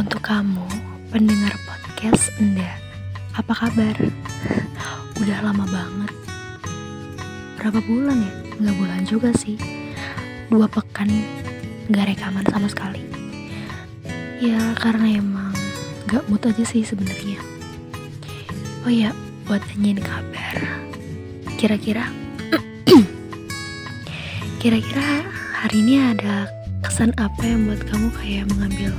Untuk kamu, pendengar podcast Enda, apa kabar? Udah lama banget. Berapa bulan ya? Nggak bulan juga sih. Dua pekan nggak rekaman sama sekali. Ya karena emang nggak mood aja sih sebenarnya. Oh ya, buat nanyain kabar. Kira-kira, kira-kira hari ini ada kesan apa yang buat kamu kayak mengambil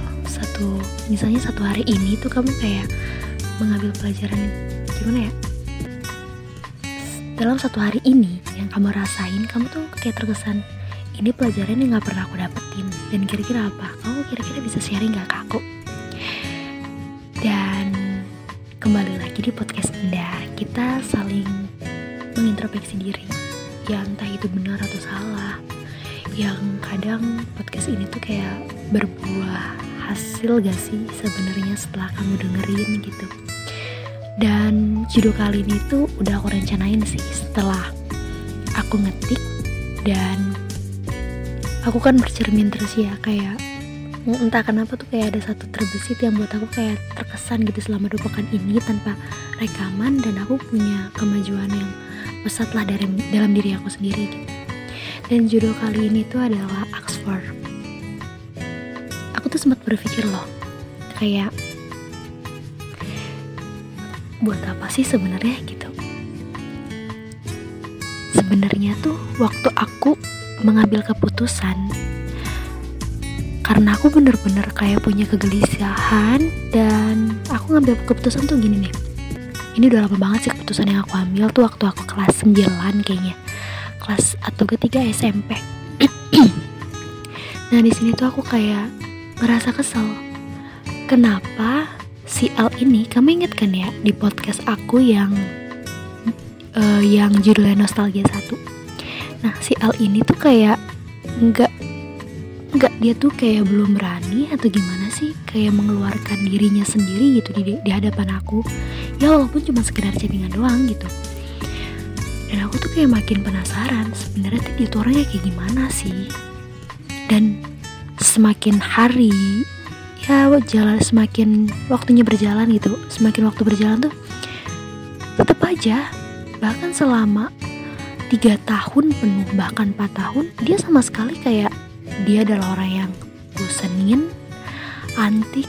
satu misalnya satu hari ini tuh kamu kayak mengambil pelajaran gimana ya? Dalam satu hari ini yang kamu rasain kamu tuh kayak terkesan ini pelajaran yang nggak pernah aku dapetin. Dan kira-kira apa? Kamu kira-kira bisa sharing gak ke aku. Dan kembali lagi di podcast Anda kita saling mengintrospeksi diri. Ya entah itu benar atau salah. Yang kadang podcast ini tuh kayak berbuah hasil gak sih sebenarnya setelah kamu dengerin gitu dan judul kali ini tuh udah aku rencanain sih setelah aku ngetik dan aku kan bercermin terus ya kayak entah kenapa tuh kayak ada satu terbesit yang buat aku kayak terkesan gitu selama dua pekan ini tanpa rekaman dan aku punya kemajuan yang pesat lah dari dalam diri aku sendiri gitu dan judul kali ini tuh adalah Oxford. Tuh sempat berpikir loh, kayak buat apa sih sebenarnya gitu. Sebenarnya tuh waktu aku mengambil keputusan karena aku bener-bener kayak punya kegelisahan dan aku ngambil keputusan tuh gini nih. Ini udah lama banget sih keputusan yang aku ambil tuh waktu aku kelas 9 kayaknya kelas atau ketiga SMP. nah di sini tuh aku kayak ngerasa kesel. Kenapa si L ini kamu inget kan ya di podcast aku yang uh, yang judulnya nostalgia satu. Nah si L ini tuh kayak nggak nggak dia tuh kayak belum berani atau gimana sih kayak mengeluarkan dirinya sendiri gitu di, di hadapan aku ya walaupun cuma sekedar chattingan doang gitu dan aku tuh kayak makin penasaran sebenarnya dia tuh orangnya kayak gimana sih dan semakin hari ya jalan semakin waktunya berjalan gitu semakin waktu berjalan tuh tetap aja bahkan selama tiga tahun penuh bahkan empat tahun dia sama sekali kayak dia adalah orang yang bosenin antik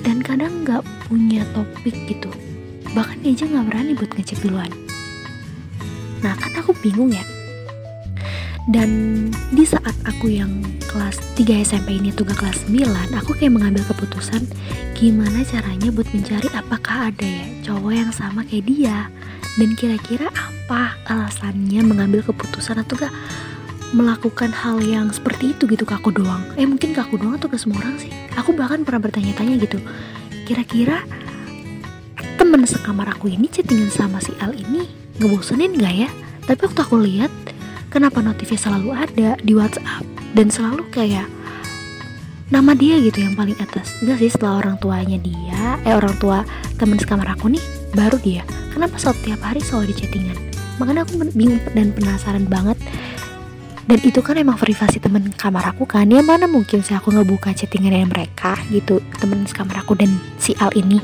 dan kadang nggak punya topik gitu. Bahkan dia aja nggak berani buat ngecek duluan. Nah kan aku bingung ya. Dan di saat aku yang kelas 3 SMP ini gak kelas 9 Aku kayak mengambil keputusan Gimana caranya buat mencari apakah ada ya cowok yang sama kayak dia? Dan kira-kira apa alasannya mengambil keputusan atau gak melakukan hal yang seperti itu gitu ke aku doang? Eh mungkin ke aku doang atau ke semua orang sih? Aku bahkan pernah bertanya-tanya gitu Kira-kira temen sekamar aku ini chattingan sama si Al ini ngebosenin gak ya? Tapi waktu aku lihat kenapa notifnya selalu ada di WhatsApp dan selalu kayak nama dia gitu yang paling atas. Enggak sih setelah orang tuanya dia, eh orang tua temen sekamar aku nih baru dia. Kenapa setiap hari selalu di chattingan? Makanya aku bingung dan penasaran banget dan itu kan emang privasi temen kamar aku kan ya mana mungkin sih aku ngebuka chattingan mereka gitu temen kamar aku dan si Al ini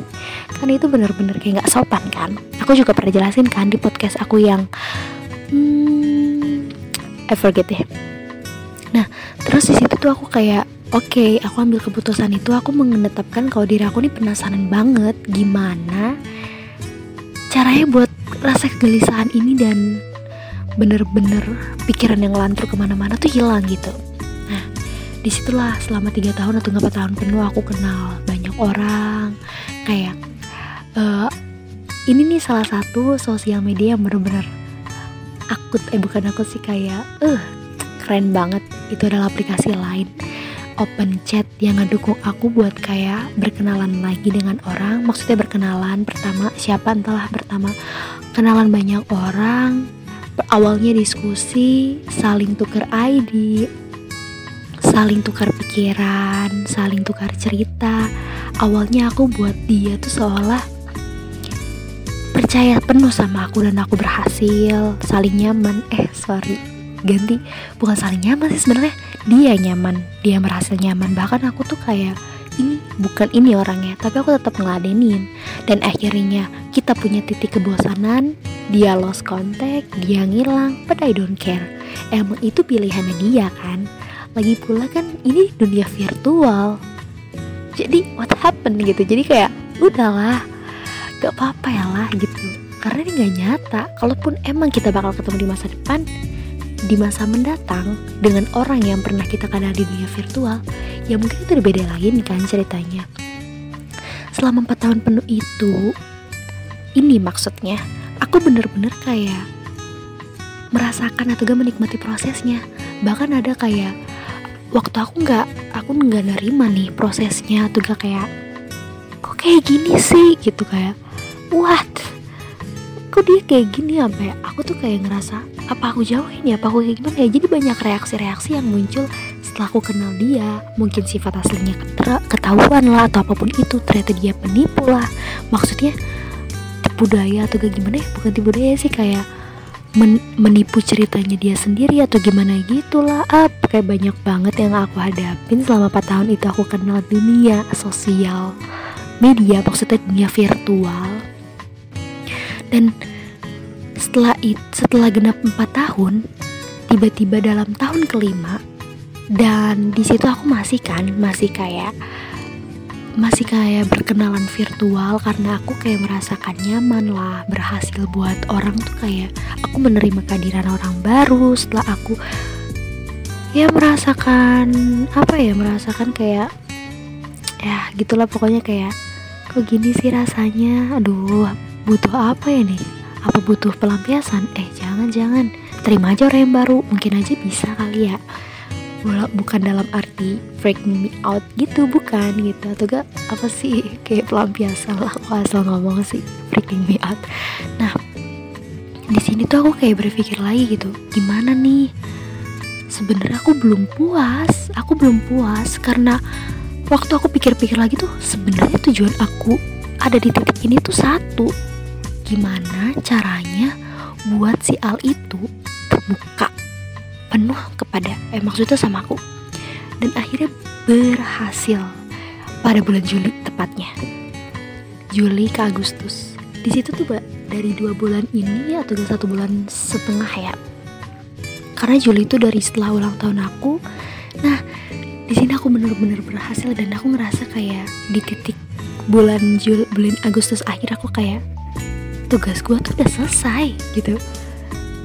kan itu bener-bener kayak nggak sopan kan aku juga pernah jelasin kan di podcast aku yang hmm, I forget deh nah terus di situ tuh aku kayak oke okay, aku ambil keputusan itu aku menetapkan kalau diri aku nih penasaran banget gimana caranya buat rasa kegelisahan ini dan bener-bener pikiran yang ngelantur ke mana-mana tuh hilang gitu. Nah di situlah selama tiga tahun atau empat tahun penuh aku kenal banyak orang kayak uh, ini nih salah satu sosial media yang bener-bener akut eh bukan aku sih kayak eh uh, keren banget. Itu adalah aplikasi lain. Open chat yang ngedukung aku buat kayak berkenalan lagi dengan orang. Maksudnya berkenalan pertama siapa entahlah pertama. Kenalan banyak orang awalnya diskusi, saling tukar ID, saling tukar pikiran, saling tukar cerita. Awalnya aku buat dia tuh seolah percaya penuh sama aku dan aku berhasil, saling nyaman. Eh, sorry, ganti. Bukan saling nyaman sih sebenarnya. Dia nyaman, dia berhasil nyaman. Bahkan aku tuh kayak ini bukan ini orangnya. Tapi aku tetap ngeladenin. Dan akhirnya kita punya titik kebosanan. Dia lost contact dia ngilang. But I don't care. Emang itu pilihannya dia kan? Lagi pula kan ini dunia virtual. Jadi what happened gitu? Jadi kayak udahlah gak apa-apa ya lah gitu. Karena ini gak nyata. Kalaupun emang kita bakal ketemu di masa depan di masa mendatang dengan orang yang pernah kita kenal di dunia virtual ya mungkin itu beda lain kan ceritanya. Selama 4 tahun penuh itu ini maksudnya aku bener-bener kayak merasakan atau gak menikmati prosesnya. Bahkan ada kayak waktu aku nggak aku nggak nerima nih prosesnya atau gak kayak kok kayak gini sih? Gitu kayak what kok dia kayak gini sampai aku tuh kayak ngerasa apa aku jauhin ya? Apa aku kayak gimana ya? Jadi banyak reaksi-reaksi yang muncul setelah aku kenal dia. Mungkin sifat aslinya ketahuan lah atau apa pun itu. Ternyata dia penipu lah. Maksudnya tipu daya atau gak gimana ya? Bukan tipu daya sih kayak men menipu ceritanya dia sendiri atau gimana gitu lah. Up kayak banyak banget yang aku hadapin selama 4 tahun itu aku kenal dunia sosial media maksudnya dunia virtual dan setelah itu setelah genap 4 tahun tiba-tiba dalam tahun kelima dan di situ aku masih kan masih kayak masih kayak berkenalan virtual karena aku kayak merasakan nyaman lah berhasil buat orang tuh kayak aku menerima kehadiran orang baru setelah aku ya merasakan apa ya merasakan kayak ya gitulah pokoknya kayak kok gini sih rasanya? Aduh butuh apa ya nih apa butuh pelampiasan? Eh jangan jangan terima aja orang yang baru. Mungkin aja bisa kali ya. Bukan dalam arti freaking me out gitu. Bukan gitu. Atau gak apa sih? Kayak pelampiasan lah. Aku asal ngomong sih freaking me out. Nah di sini tuh aku kayak berpikir lagi gitu. Gimana nih? Sebenarnya aku belum puas. Aku belum puas karena waktu aku pikir-pikir lagi tuh sebenarnya tujuan aku ada di titik ini tuh satu gimana caranya buat si Al itu terbuka penuh kepada eh maksudnya sama aku dan akhirnya berhasil pada bulan Juli tepatnya. Juli ke Agustus. Di situ tuh dari dua bulan ini atau satu bulan setengah ya. Karena Juli itu dari setelah ulang tahun aku. Nah di sini aku bener-bener berhasil dan aku ngerasa kayak di titik bulan Jul bulan Agustus akhir aku kayak tugas gue tuh udah selesai gitu.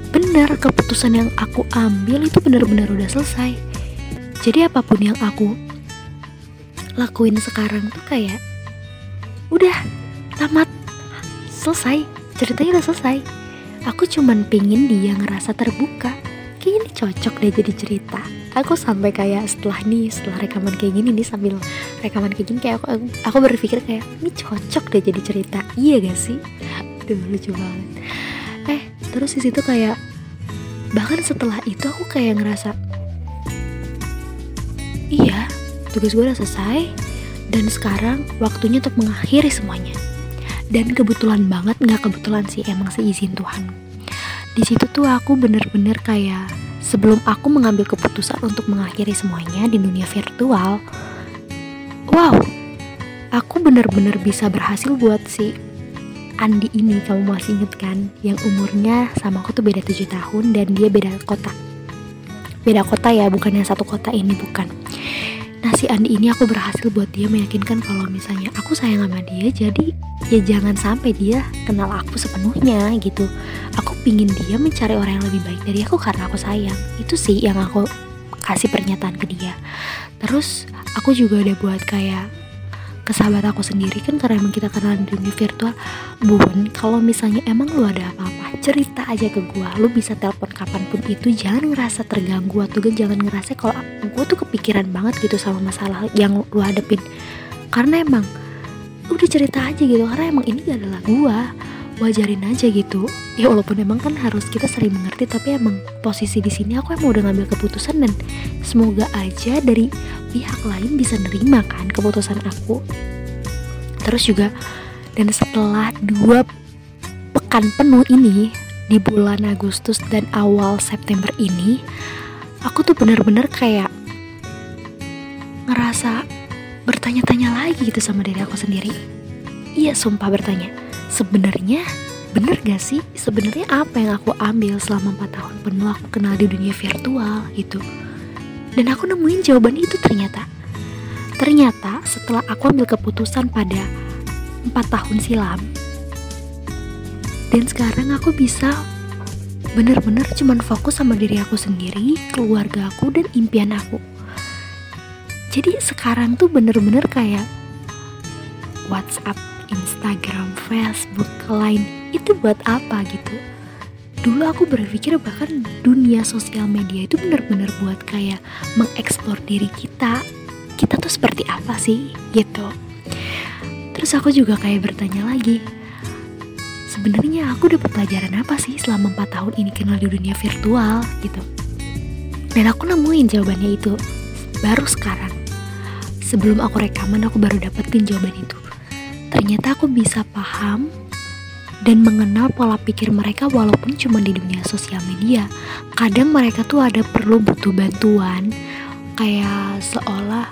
Bener keputusan yang aku ambil itu bener-bener udah selesai. Jadi apa pun yang aku lakuin sekarang tuh kayak udah tamat selesai ceritanya udah selesai. Aku cuman pingin dia ngerasa terbuka. Kayak ini cocok deh jadi cerita. Aku sampai kayak setelah nih setelah rekaman kayak gini nih sambil rekaman kayak gini kayak aku, aku berpikir kayak ini cocok deh jadi cerita. Iya gak sih Duh lucu banget. Eh terus di situ kayak Bahkan setelah itu aku kayak ngerasa Iya tugas gue udah selesai Dan sekarang waktunya untuk mengakhiri semuanya. Dan kebetulan banget nggak kebetulan sih emang seizin Tuhan. Di situ tuh aku bener-bener kayak sebelum aku mengambil keputusan untuk mengakhiri semuanya di dunia virtual, wow, aku bener-bener bisa berhasil buat si Andi ini kamu masih inget kan? Yang umurnya sama aku tuh beda 7 tahun dan dia beda kota. Beda kota ya bukan yang satu kota ini bukan. Nah si Andi ini aku berhasil buat dia meyakinkan kalau misalnya aku sayang sama dia jadi ya jangan sampai dia kenal aku sepenuhnya gitu. Aku pingin dia mencari orang yang lebih baik dari aku karena aku sayang. Itu sih yang aku kasih pernyataan ke dia. Terus aku juga udah buat kayak ke sahabat aku sendiri kan karena emang kita kenalan di dunia virtual. Bun kalau misalnya emang lu ada apa-apa cerita aja ke gua. Lu bisa telepon kapan pun itu jangan ngerasa terganggu atau jangan ngerasa kalau gua tuh kepikiran banget gitu sama masalah yang lu hadepin. Karena emang udah cerita aja gitu karena emang ini adalah gua wajarin aja gitu. Ya walaupun emang kan harus kita sering mengerti tapi emang posisi di sini aku emang udah ngambil keputusan dan semoga aja dari pihak lain bisa nerima kan keputusan aku. Terus juga dan setelah dua pekan penuh ini di bulan Agustus dan awal September ini aku tuh bener-bener kayak ngerasa bertanya-tanya lagi gitu sama diri aku sendiri. Iya sumpah bertanya sebenarnya bener gak sih? Sebenarnya apa yang aku ambil selama 4 tahun penuh aku kenal di dunia virtual gitu? Dan aku nemuin jawaban itu ternyata. Ternyata setelah aku ambil keputusan pada 4 tahun silam dan sekarang aku bisa bener-bener cuman fokus sama diri aku sendiri, keluarga aku, dan impian aku. Jadi sekarang tuh bener-bener kayak WhatsApp, Instagram, Facebook, Line itu buat apa gitu. Dulu aku berpikir bahkan dunia sosial media itu bener-bener buat kayak mengeksplor diri kita. Kita tuh seperti apa sih gitu. Terus aku juga kayak bertanya lagi, sebenarnya aku dapat pelajaran apa sih selama 4 tahun ini kenal di dunia virtual gitu. Dan aku nemuin jawabannya itu baru sekarang. Sebelum aku rekaman aku baru dapetin jawaban itu. Ternyata aku bisa paham dan mengenal pola pikir mereka walaupun cuma di dunia sosial media. Kadang mereka tuh ada perlu butuh bantuan kayak seolah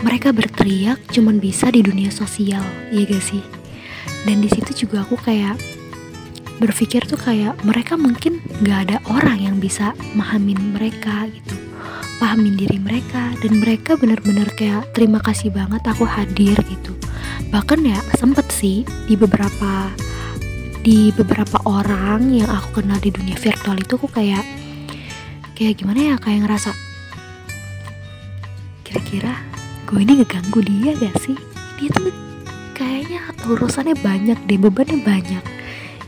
mereka berteriak cuman bisa di dunia sosial, ya gak sih? Dan di situ juga aku kayak berpikir tuh kayak mereka mungkin gak ada orang yang bisa mahamin mereka gitu pahamin diri mereka dan mereka benar-benar kayak terima kasih banget aku hadir gitu bahkan ya sempet sih di beberapa di beberapa orang yang aku kenal di dunia virtual itu aku kayak kayak gimana ya kayak ngerasa kira-kira gue ini ngeganggu dia gak sih? Dia tuh kayaknya urusannya banyak deh bebannya banyak.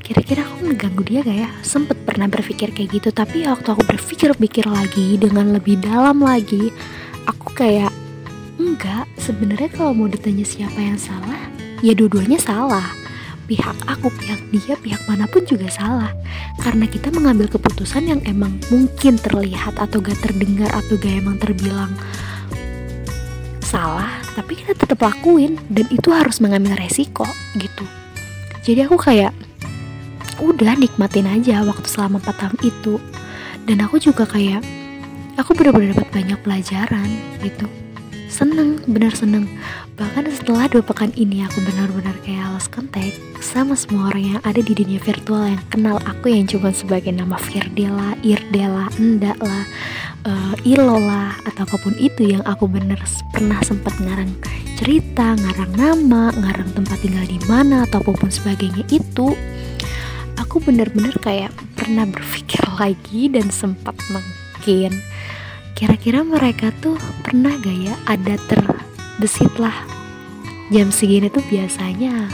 Kira-kira aku ngeganggu dia gak ya? Sempet pernah berpikir kayak gitu tapi waktu aku berpikir-pikir lagi dengan lebih dalam lagi aku kayak enggak sebenarnya kalau mau ditanya siapa yang salah ya dua-duanya salah. Pihak aku, pihak dia, pihak mana pun juga salah. Karena kita mengambil keputusan yang emang mungkin terlihat atau gak terdengar atau gak emang terbilang salah Tapi kita tetap lakuin dan itu harus mengambil resiko gitu. Jadi aku kayak udah nikmatin aja waktu selama 4 tahun itu. Dan aku juga kayak aku benar-benar dapat banyak pelajaran gitu seneng benar seneng. Bahkan setelah dua pekan ini aku benar-benar kayak lost kontak sama semua orang yang ada di dunia virtual yang kenal aku yang cuma sebagai nama Firdela, Irdela, Endak lah, uh, Ilo lah atau apa pun itu yang aku bener pernah sempat ngarang cerita, ngarang nama, ngarang tempat tinggal di mana atau apa pun sebagainya itu aku bener-bener kayak pernah berpikir lagi dan sempat mungkin kira-kira mereka tuh pernah gak ya ada terbesit lah? Jam segini tuh biasanya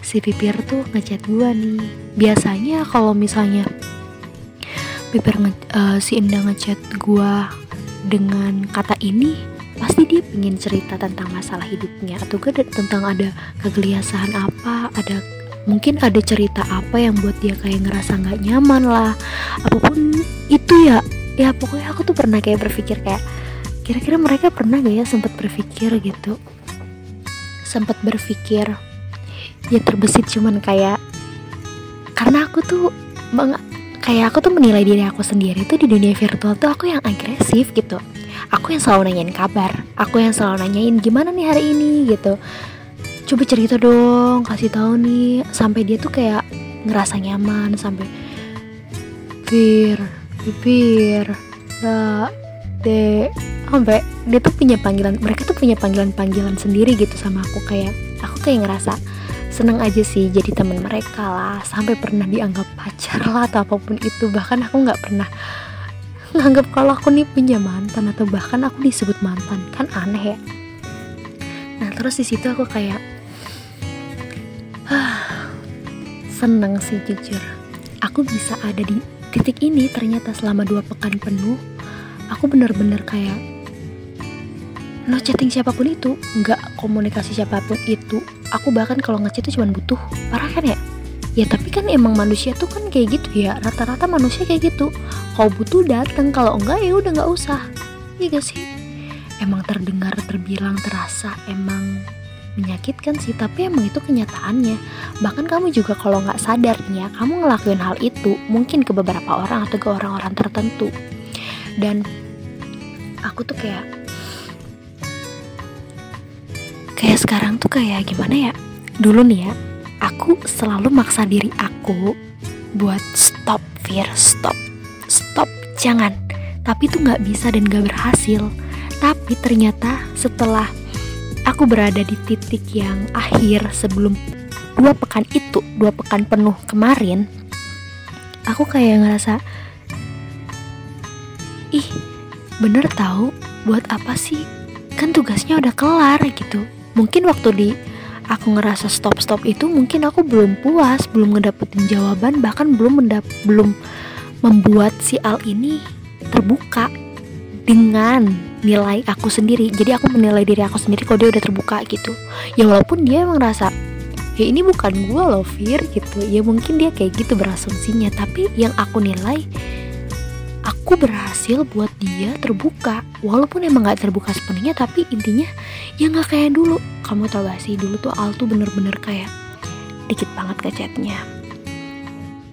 si pipir tuh ngechat gua nih. Biasanya kalau misalnya pipir nge uh, si Indah ngechat gua dengan kata ini pasti dia pengen cerita tentang masalah hidupnya atau gak tentang ada kegelisahan apa ada mungkin ada cerita apa yang buat dia kayak ngerasa nggak nyaman lah. Apa pun itu ya ya pokoknya aku tuh pernah kayak berpikir kayak kira-kira mereka pernah gak ya sempat berpikir gitu? Sempat berpikir ya terbesit cuman kayak karena aku tuh bang kayak aku tuh menilai diri aku sendiri tuh di dunia virtual tuh aku yang agresif gitu. Aku yang selalu nanyain kabar aku yang selalu nanyain gimana nih hari ini gitu. Coba cerita dong kasih tahu nih sampai dia tuh kayak ngerasa nyaman sampai pir pipir da de sampai dia tuh punya panggilan mereka tuh punya panggilan panggilan sendiri gitu sama aku. Kayak aku kayak ngerasa seneng aja sih jadi teman mereka lah. Sampai pernah dianggap pacar lah atau apa pun itu. Bahkan aku nggak pernah nganggap kalau aku nih punya mantan atau bahkan aku disebut mantan. Kan aneh ya. Nah terus di situ aku kayak seneng sih jujur. Aku bisa ada di titik ini ternyata selama dua pekan penuh aku bener-bener kayak no chatting siapa pun itu nggak komunikasi siapa pun itu. Aku bahkan kalau ngechat itu cuma butuh parah kan ya? Ya tapi kan emang manusia tuh kan kayak gitu ya. Rata-rata manusia kayak gitu. Kau butuh datang kalau enggak ya udah nggak usah. Iya gak sih? Emang terdengar terbilang terasa emang menyakitkan sih tapi emang itu kenyataannya. Bahkan kamu juga kalau nggak sadar nih ya kamu ngelakuin hal itu mungkin ke beberapa orang atau ke orang-orang tertentu. Dan aku tuh kayak sekarang tuh kayak gimana ya? Dulu nih ya aku selalu maksa diri aku buat stop fear stop. Stop. Jangan. Tapi itu nggak bisa dan nggak berhasil. Tapi ternyata setelah aku berada di titik yang akhir sebelum dua pekan itu dua pekan penuh kemarin. Aku kayak ngerasa ih bener tahu buat apa sih? Kan tugasnya udah kelar gitu. Mungkin waktu di aku ngerasa stop stop itu mungkin aku belum puas belum ngedapetin jawaban bahkan belum mendap belum membuat si Al ini terbuka dengan nilai aku sendiri. Jadi aku menilai diri aku sendiri kalau dia udah terbuka gitu. Ya walaupun dia emang rasa ya ini bukan gue loh Fir gitu. Ya mungkin dia kayak gitu berasumsinya. Tapi yang aku nilai aku berhasil buat dia terbuka. Walaupun emang gak terbuka sepenuhnya tapi intinya ya nggak kayak dulu. Kamu tau gak sih dulu tuh Al tuh bener-bener kayak dikit banget ke chatnya.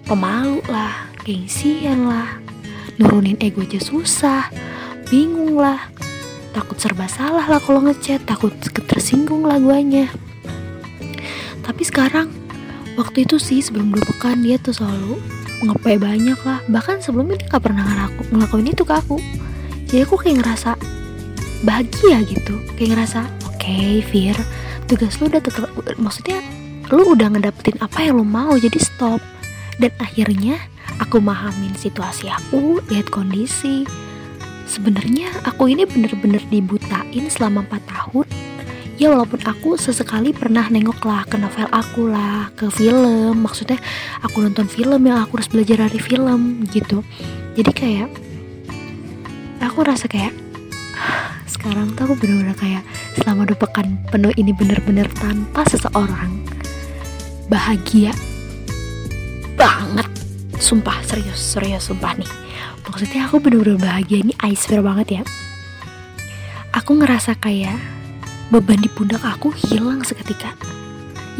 Pemalu lah gengsian lah nurunin ego aja susah bingung lah takut serba salah lah kalau ngechat takut tersinggung lah guanya tapi sekarang waktu itu sih sebelum dua pekan dia tuh selalu ngepe banyak lah. Bahkan sebelumnya dia gak pernah ngelaku, ngelakuin itu ke aku. Jadi aku kayak ngerasa bahagia gitu. Kayak ngerasa oke okay, Fir tugas lu udah tetap maksudnya lu udah ngedapetin apa yang lu mau jadi stop. Dan akhirnya aku mahamin situasi aku lihat kondisi sebenarnya aku ini bener-bener dibutain selama 4 tahun. Ya walaupun aku sesekali pernah nengok lah ke novel aku lah ke film. Maksudnya aku nonton film yang aku harus belajar dari film gitu. Jadi kayak aku rasa kayak sekarang tuh aku bener-bener kayak selama dua pekan penuh ini bener-bener tanpa seseorang bahagia banget sumpah serius serius sumpah nih. Maksudnya aku bener-bener bahagia ini iceberg banget ya. Aku ngerasa kayak beban di pundak aku hilang seketika.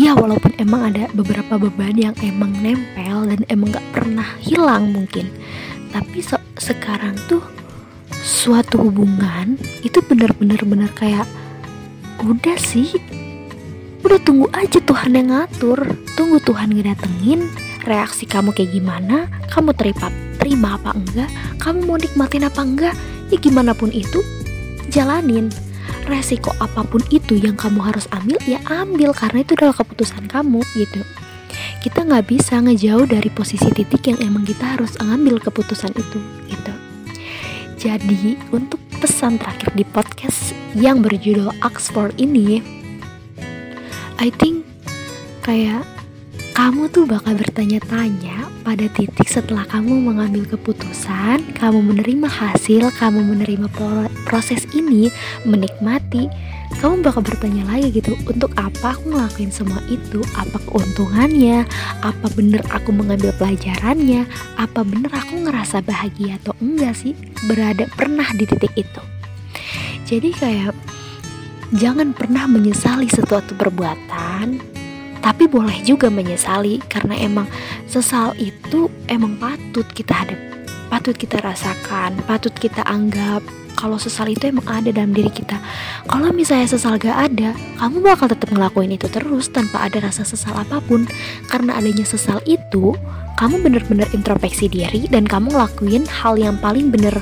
Ya walaupun emang ada beberapa beban yang emang nempel dan emang gak pernah hilang mungkin. Tapi se sekarang tuh suatu hubungan itu bener-bener bener kayak udah sih. Udah tunggu aja Tuhan yang ngatur. Tunggu Tuhan ngedatengin reaksi kamu kayak gimana, kamu terima terima apa enggak, kamu mau nikmatin apa enggak, ya gimana pun itu, jalanin. Resiko apa pun itu yang kamu harus ambil, ya ambil karena itu adalah keputusan kamu gitu. Kita nggak bisa ngejauh dari posisi titik yang emang kita harus ngambil keputusan itu gitu. Jadi untuk pesan terakhir di podcast yang berjudul Oxford ini, I think kayak kamu tuh bakal bertanya-tanya pada titik setelah kamu mengambil keputusan, kamu menerima hasil, kamu menerima proses ini, menikmati, kamu bakal bertanya lagi gitu, untuk apa aku ngelakuin semua itu? Apa keuntungannya? Apa bener aku mengambil pelajarannya? Apa bener aku ngerasa bahagia atau enggak sih berada pernah di titik itu? Jadi kayak jangan pernah menyesali sesuatu perbuatan tapi boleh juga menyesali karena emang sesal itu emang patut kita hadap patut kita rasakan patut kita anggap kalau sesal itu emang ada dalam diri kita. Kalau misalnya sesal gak ada kamu bakal tetap ngelakuin itu terus tanpa ada rasa sesal apa pun. Karena adanya sesal itu kamu bener-bener introspeksi diri dan kamu ngelakuin hal yang paling bener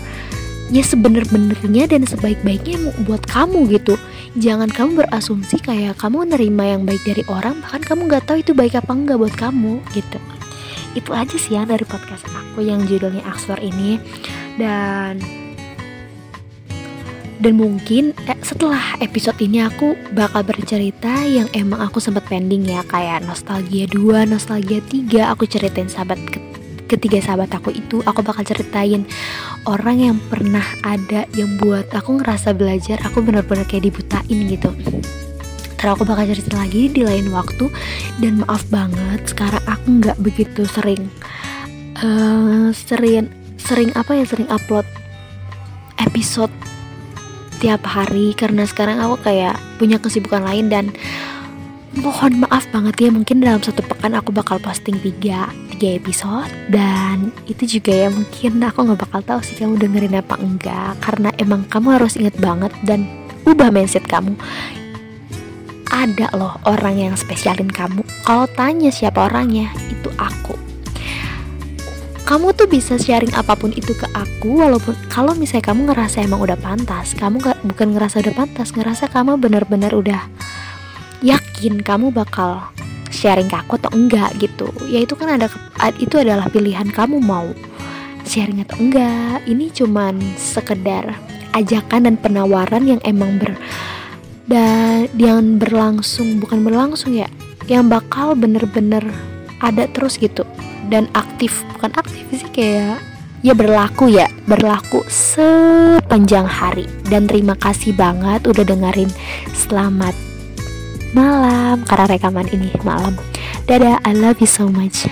ya sebener-benernya dan sebaik-baiknya buat kamu gitu. Jangan kamu berasumsi kayak kamu nerima yang baik dari orang bahkan kamu nggak tahu itu baik apa enggak buat kamu gitu. Itu aja sih yang dari podcast aku yang judulnya Aksor ini. Dan dan mungkin eh, setelah episode ini aku bakal bercerita yang emang aku sempat pending ya kayak nostalgia 2, nostalgia 3 aku ceritain sahabat ketiga sahabat aku itu aku bakal ceritain orang yang pernah ada yang buat aku ngerasa belajar aku benar-benar kayak dibutain gitu. Ntar aku bakal cerita lagi di lain waktu. Dan maaf banget sekarang aku nggak begitu sering uh, sering sering apa ya sering upload episode tiap hari. Karena sekarang aku kayak punya kesibukan lain dan mohon maaf banget ya mungkin dalam satu pekan aku bakal posting tiga tiga episode dan itu juga ya mungkin aku nggak bakal tahu sih kamu dengerin apa enggak karena emang kamu harus inget banget dan ubah mindset kamu. Ada loh orang yang spesialin kamu. Kalau tanya siapa orangnya itu aku. Kamu tuh bisa sharing apa pun itu ke aku walaupun kalau misalnya kamu ngerasa emang udah pantas kamu gak, bukan ngerasa udah pantas ngerasa kamu bener-bener udah yakin kamu bakal sharing ke aku atau enggak gitu. Ya itu kan ada itu adalah pilihan kamu mau sharing atau enggak. Ini cuman sekedar ajakan dan penawaran yang emang ber dan yang berlangsung bukan berlangsung ya yang bakal bener-bener ada terus gitu. Dan aktif bukan aktif sih kayak ya berlaku ya berlaku sepanjang hari. Dan terima kasih banget udah dengerin. Selamat malam karena rekaman ini malam. Dadah I love you so much